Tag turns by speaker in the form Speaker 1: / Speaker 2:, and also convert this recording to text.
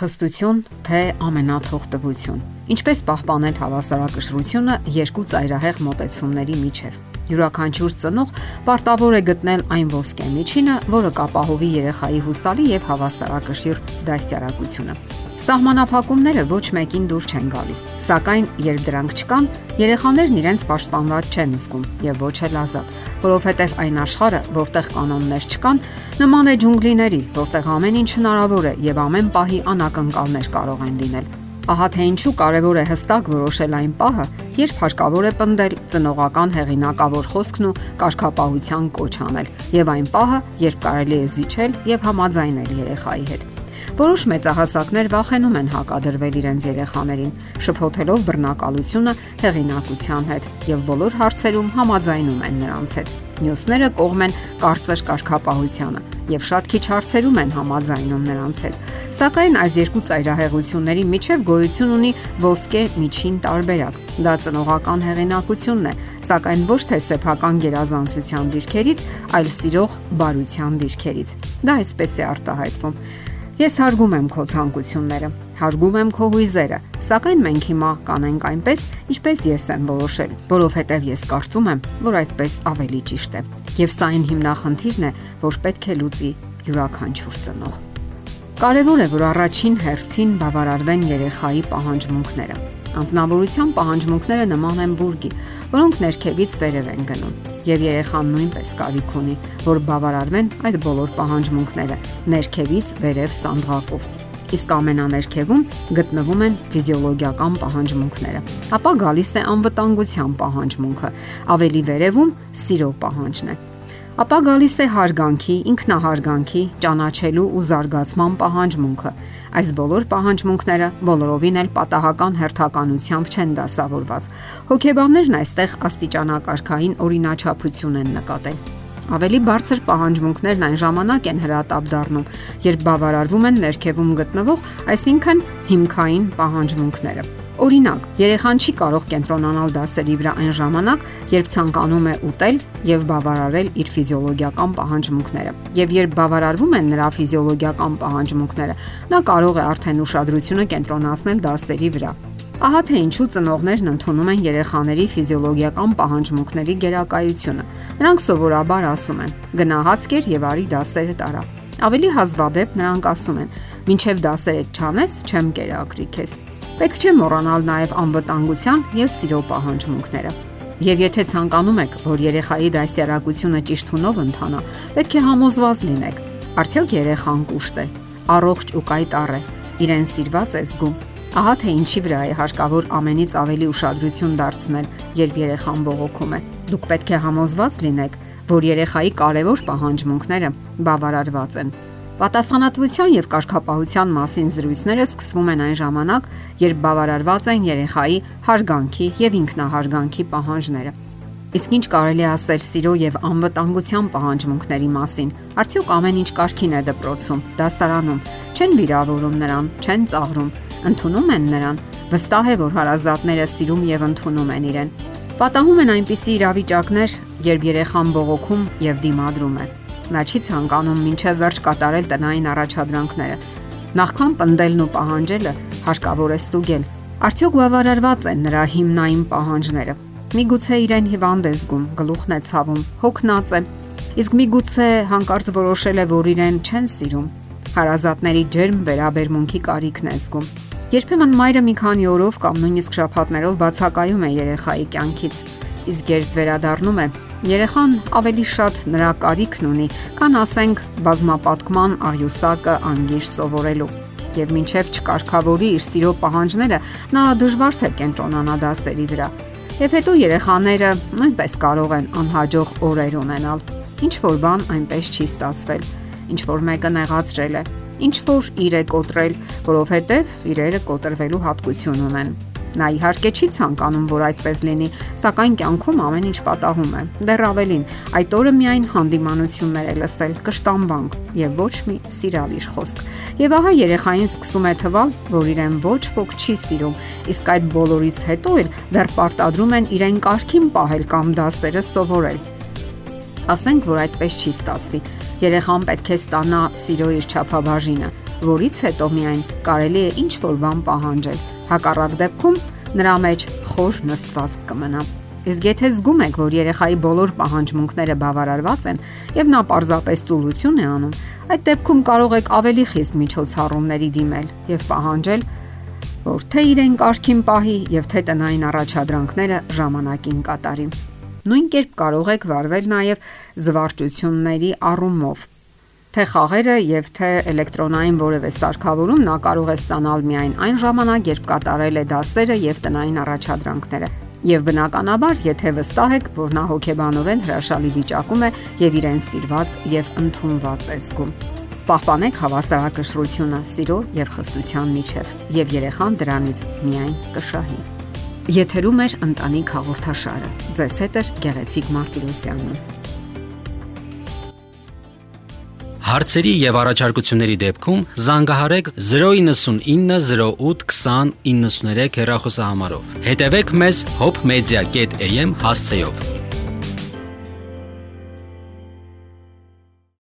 Speaker 1: Խստություն թե ամենաթողտվություն։ Ինչպես պահպանել հավասարակշռությունը երկու ծայրահեղ մոտեցումների միջև։ Յուրաքանչյուր ծնող պարտավոր է գտնել այն ոսկե միջինը, որը կապահովի երեխայի հուսալի եւ հավասարակշիռ դաստիարակությունը։ Սահմանափակումները ոչ մեկին դուր չեն գալիս, սակայն երբ դրանք չկան, երեխաներն իրենց պաշտպանված չեն զգում եւ ոչ էլ ազատ, որովհետեւ այն աշխարհը, որտեղ կանոններ չկան, նման է ջունգլիների, որտեղ ամեն ինչ հնարավոր է եւ ամեն պահի անակնկալներ կարող են լինել։ Ահա թե ինչու կարևոր է հստակ որոշել այն պահը, երբ հարկավոր է պնդել ծնողական հեղինակավոր խոսքն ու կարգապահության կոչ անել, եւ այն պահը, երբ կարելի է զիջել եւ համաձայնել երեխայի հետ։ Որոշ մեծահասակներ վախենում են հակադրվել իրենց երեխաներին, շփոթելով բռնակալությունը հեղինակության հետ եւ բոլոր հարցերում համաձայնում են նրանց հետ։ Մյուսները կողմ են կարծր կարգապահությանը եւ շատ քիչ հարցերում են համաձայնում նրանց հետ։ Սակայն այս երկու ծայրահեղությունների միջև գոյություն ունի ոսկե միջին տարբերակ։ Դա ծնողական հեղինակությունն է, սակայն ոչ թե սեփական գերազանցության դիրքերից, այլ սիրող բարության դիրքերից։ Դա այսպես է արտահայտվում։ Ես հարգում եմ քո ցանկությունները, հարգում եմ քո հույզերը, սակայն մենք հիմա կանենք այնպես, ինչպես ես եմ որոշել, որովհետև ես կարծում եմ, որ այդպես ավելի ճիշտ է։ Եվ սա այն հիմնախնդիրն է, որ պետք է լուծի յուրաքանչյուր ծնող։ Կարևոր է, որ առաջին հերթին բավարարվեն երեխայի պահանջմունքները Անznավորության պահանջմունքները նման են բուրգի, որոնք ներքևից վերև են գնում, եւ երեխան նույնպես կարիք ունի, որ բավարարվեն այդ բոլոր պահանջմունքները ներքևից վերև սանդղակով իսկ ամենաներքևում գտնվում են ֆիզիոլոգիական պահանջմունքները։ Ապա գալիս է անվտանգության պահանջմունքը, ավելի վերևում սիրո պահանջն է ապա գալիս է հարգանքի, ինքնահարգանքի, ճանաչելու ու զարգացման պահանջմունքը։ Այս բոլոր պահանջմունքները բոլորովին էլ պատահական հերթականությամբ չեն դասավորված։ Հոգեբաններն այստեղ աստիճանակարգային օրինաչափություն են նկատել։ Ավելի բարձր պահանջմունքներն այն ժամանակ են հրատապ դառնում, երբ բավարարվում են ներքևում գտնվող, այսինքն հիմքային պահանջմունքները։ Օրինակ, երեխան չի կարող կենտրոնանալ դասերի վրա այն ժամանակ, երբ ցանկանում է ուտել եւ բավարարել իր ֆիզիոլոգիական պահանջմունքները։ Եվ երբ բավարարվում են նրա ֆիզիոլոգիական պահանջմունքները, նա կարող է արդեն ուշադրությունը կենտրոնացնել դասերի վրա։ Ահա թե ինչու ծնողներն ընդունում են երեխաների ֆիզիոլոգիական պահանջմունքների գերակայությունը։ Նրանք սովորաբար ասում են. գնահած կեր եւ արի դասերը տարա։ Ավելի հազվադեպ նրանք ասում են. «Մինչև դասերը չանես, չեմ կերակրի քեզ»։ Պետք չէ մոռանալ նաև անվտանգության եւ սիրո պահանջմունքները։ Եվ եթե ցանկանում եք, որ երեխայի դասյարակությունը ճիշտ հունով ընթանա, պետք է համոզված լինեք։ Արդյոք երեխան կուշտ է, առողջ ու կայտառ է, իրեն սիրված է զգում։ Ահա թե ինչի վրա է հարկավոր ամենից ավելի ուշադրություն դարձնել, երբ երեխան բողոքում է։ Դուք պետք է համոզված լինեք, որ երեխայի կարևոր պահանջմունքները բավարարված են Պատասխանատվության եւ կարգապահության մասին զրույցները սկսվում են այն ժամանակ, երբ բավարարված են երեխայի հարգանքի եւ ինքնահարգանքի պահանջները։ Իսկ ինչ կարելի ասել սիրո եւ անվտանգության պահանջմունքների մասին։ Արդյոք ամեն ինչ կարքին է դպրոցում, դասարանում, չեն վիրավորում նրան, չեն ծաղրում, ընդունում են նրան։ Վստահ է, որ հարազատները սիրում եւ ընդունում են իրեն։ Պատահում են այնպիսի իրավիճակներ, երբ երեխան բողոքում եւ դիմադրում է Նա չի ցանկանում մինչև վերջ կատարել տնային առաջադրանքները։ Նախքան պնդելն ու պահանջելը հարկավոր է ստուգել։ Արդյոք բավարարված են նրա հիմնային պահանջները։ Միգուցե իրեն հիվանդ է զգում, գլուխն է ցավում, հոգնած է։ Իսկ միգուցե հանկարծ որոշել է, որ իրեն չեն սիրում։ Հարազատների ջերմ վերաբերմունքի կարիքն է զգում։ Երբեմն մայրը մի քանի օրով կամ նույնիսկ շաբաթներով բացակայում է երեխայի կյանքից, իսկ երբ վերադառնում է, Երեխան ավելի շատ նրա կարիքն ունի, կան ասենք բազմապատկման աղյուսակը անգիր սովորելու եւ մինչեւ չկարգավորի իր սիրո պահանջները, նա դժվար թե կենտրոնանա դասերի վրա։ Եվ հետո երեխաները նույնպես կարող են անհաջող օրեր ունենալ։ Ինչ որ բան այնպես չի ստացվել, ինչ որ մեկը նեղացրել է, ինչ որ իր է կոտրել, որովհետև իրերը կոտրվելու հատկություն ունեն։ Նա իհարկե չի ցանկանում, որ այդպես լինի, սակայն կյանքում ամեն ինչ պատահում է։ Դեռ ավելին, այդ օրը միայն հանդիմանություններ է լսել, կշտամբանք եւ ոչ մի սիրալիր խոսք։ Եվ ահա երեխային սկսում է թվալ, որ իրեն ոչ ոք չի սիրում, իսկ այդ բոլորից հետո էլ դեռ պարտադրում են իրեն կարքին պահել կամ դասերը սովորել։ Ասենք, որ այդպես չի ստացվի։ Երեխան պետք է ստանա սիրո իր չափաբաժինը որից հետո միայն կարելի է ինչ որ բան պահանջել։ Հակառակ դեպքում նրա մեջ խոր նստված կմնա։ Իսկ եթե զգում եք, որ երեխայի բոլոր պահանջմունքները բավարարված են եւ նա պարզապես ծուլություն է անում, այդ դեպքում կարող եք ավելի խիստ միջոցառումների դիմել եւ պահանջել, որ թե իրեն կարքին պահի եւ թե տնային առաջադրանքները ժամանակին կատարի։ Նույն կերպ կարող եք վարվել նաեւ զվարճությունների առումով թե խաղերը եւ թե էլեկտրոնային որևէ սարքավորում նա կարող է ստանալ միայն այն ժամանակ, երբ կատարել է դասերը եւ տնային առաջադրանքները։ Եվ բնականաբար, եթե վստահ եք, որ նա հոգեբանորեն հրաշալի վիճակում է եւ իրեն սիրված եւ ընդունված է զգում։ Պահպանեք հավասարակշռությունը սիրո եւ խստության միջև եւ երեխան դրանից միայն կշահի։ Եթերում է ընտանիք հաղորդաշարը։ Ձեզ հետ է Գեղեցիկ Մարտիրոսյանը։
Speaker 2: Հարցերի եւ առաջարկությունների դեպքում զանգահարեք 099 08 20 93 հեռախոսահամարով։ Հետևեք մեզ hopmedia.am հասցեով։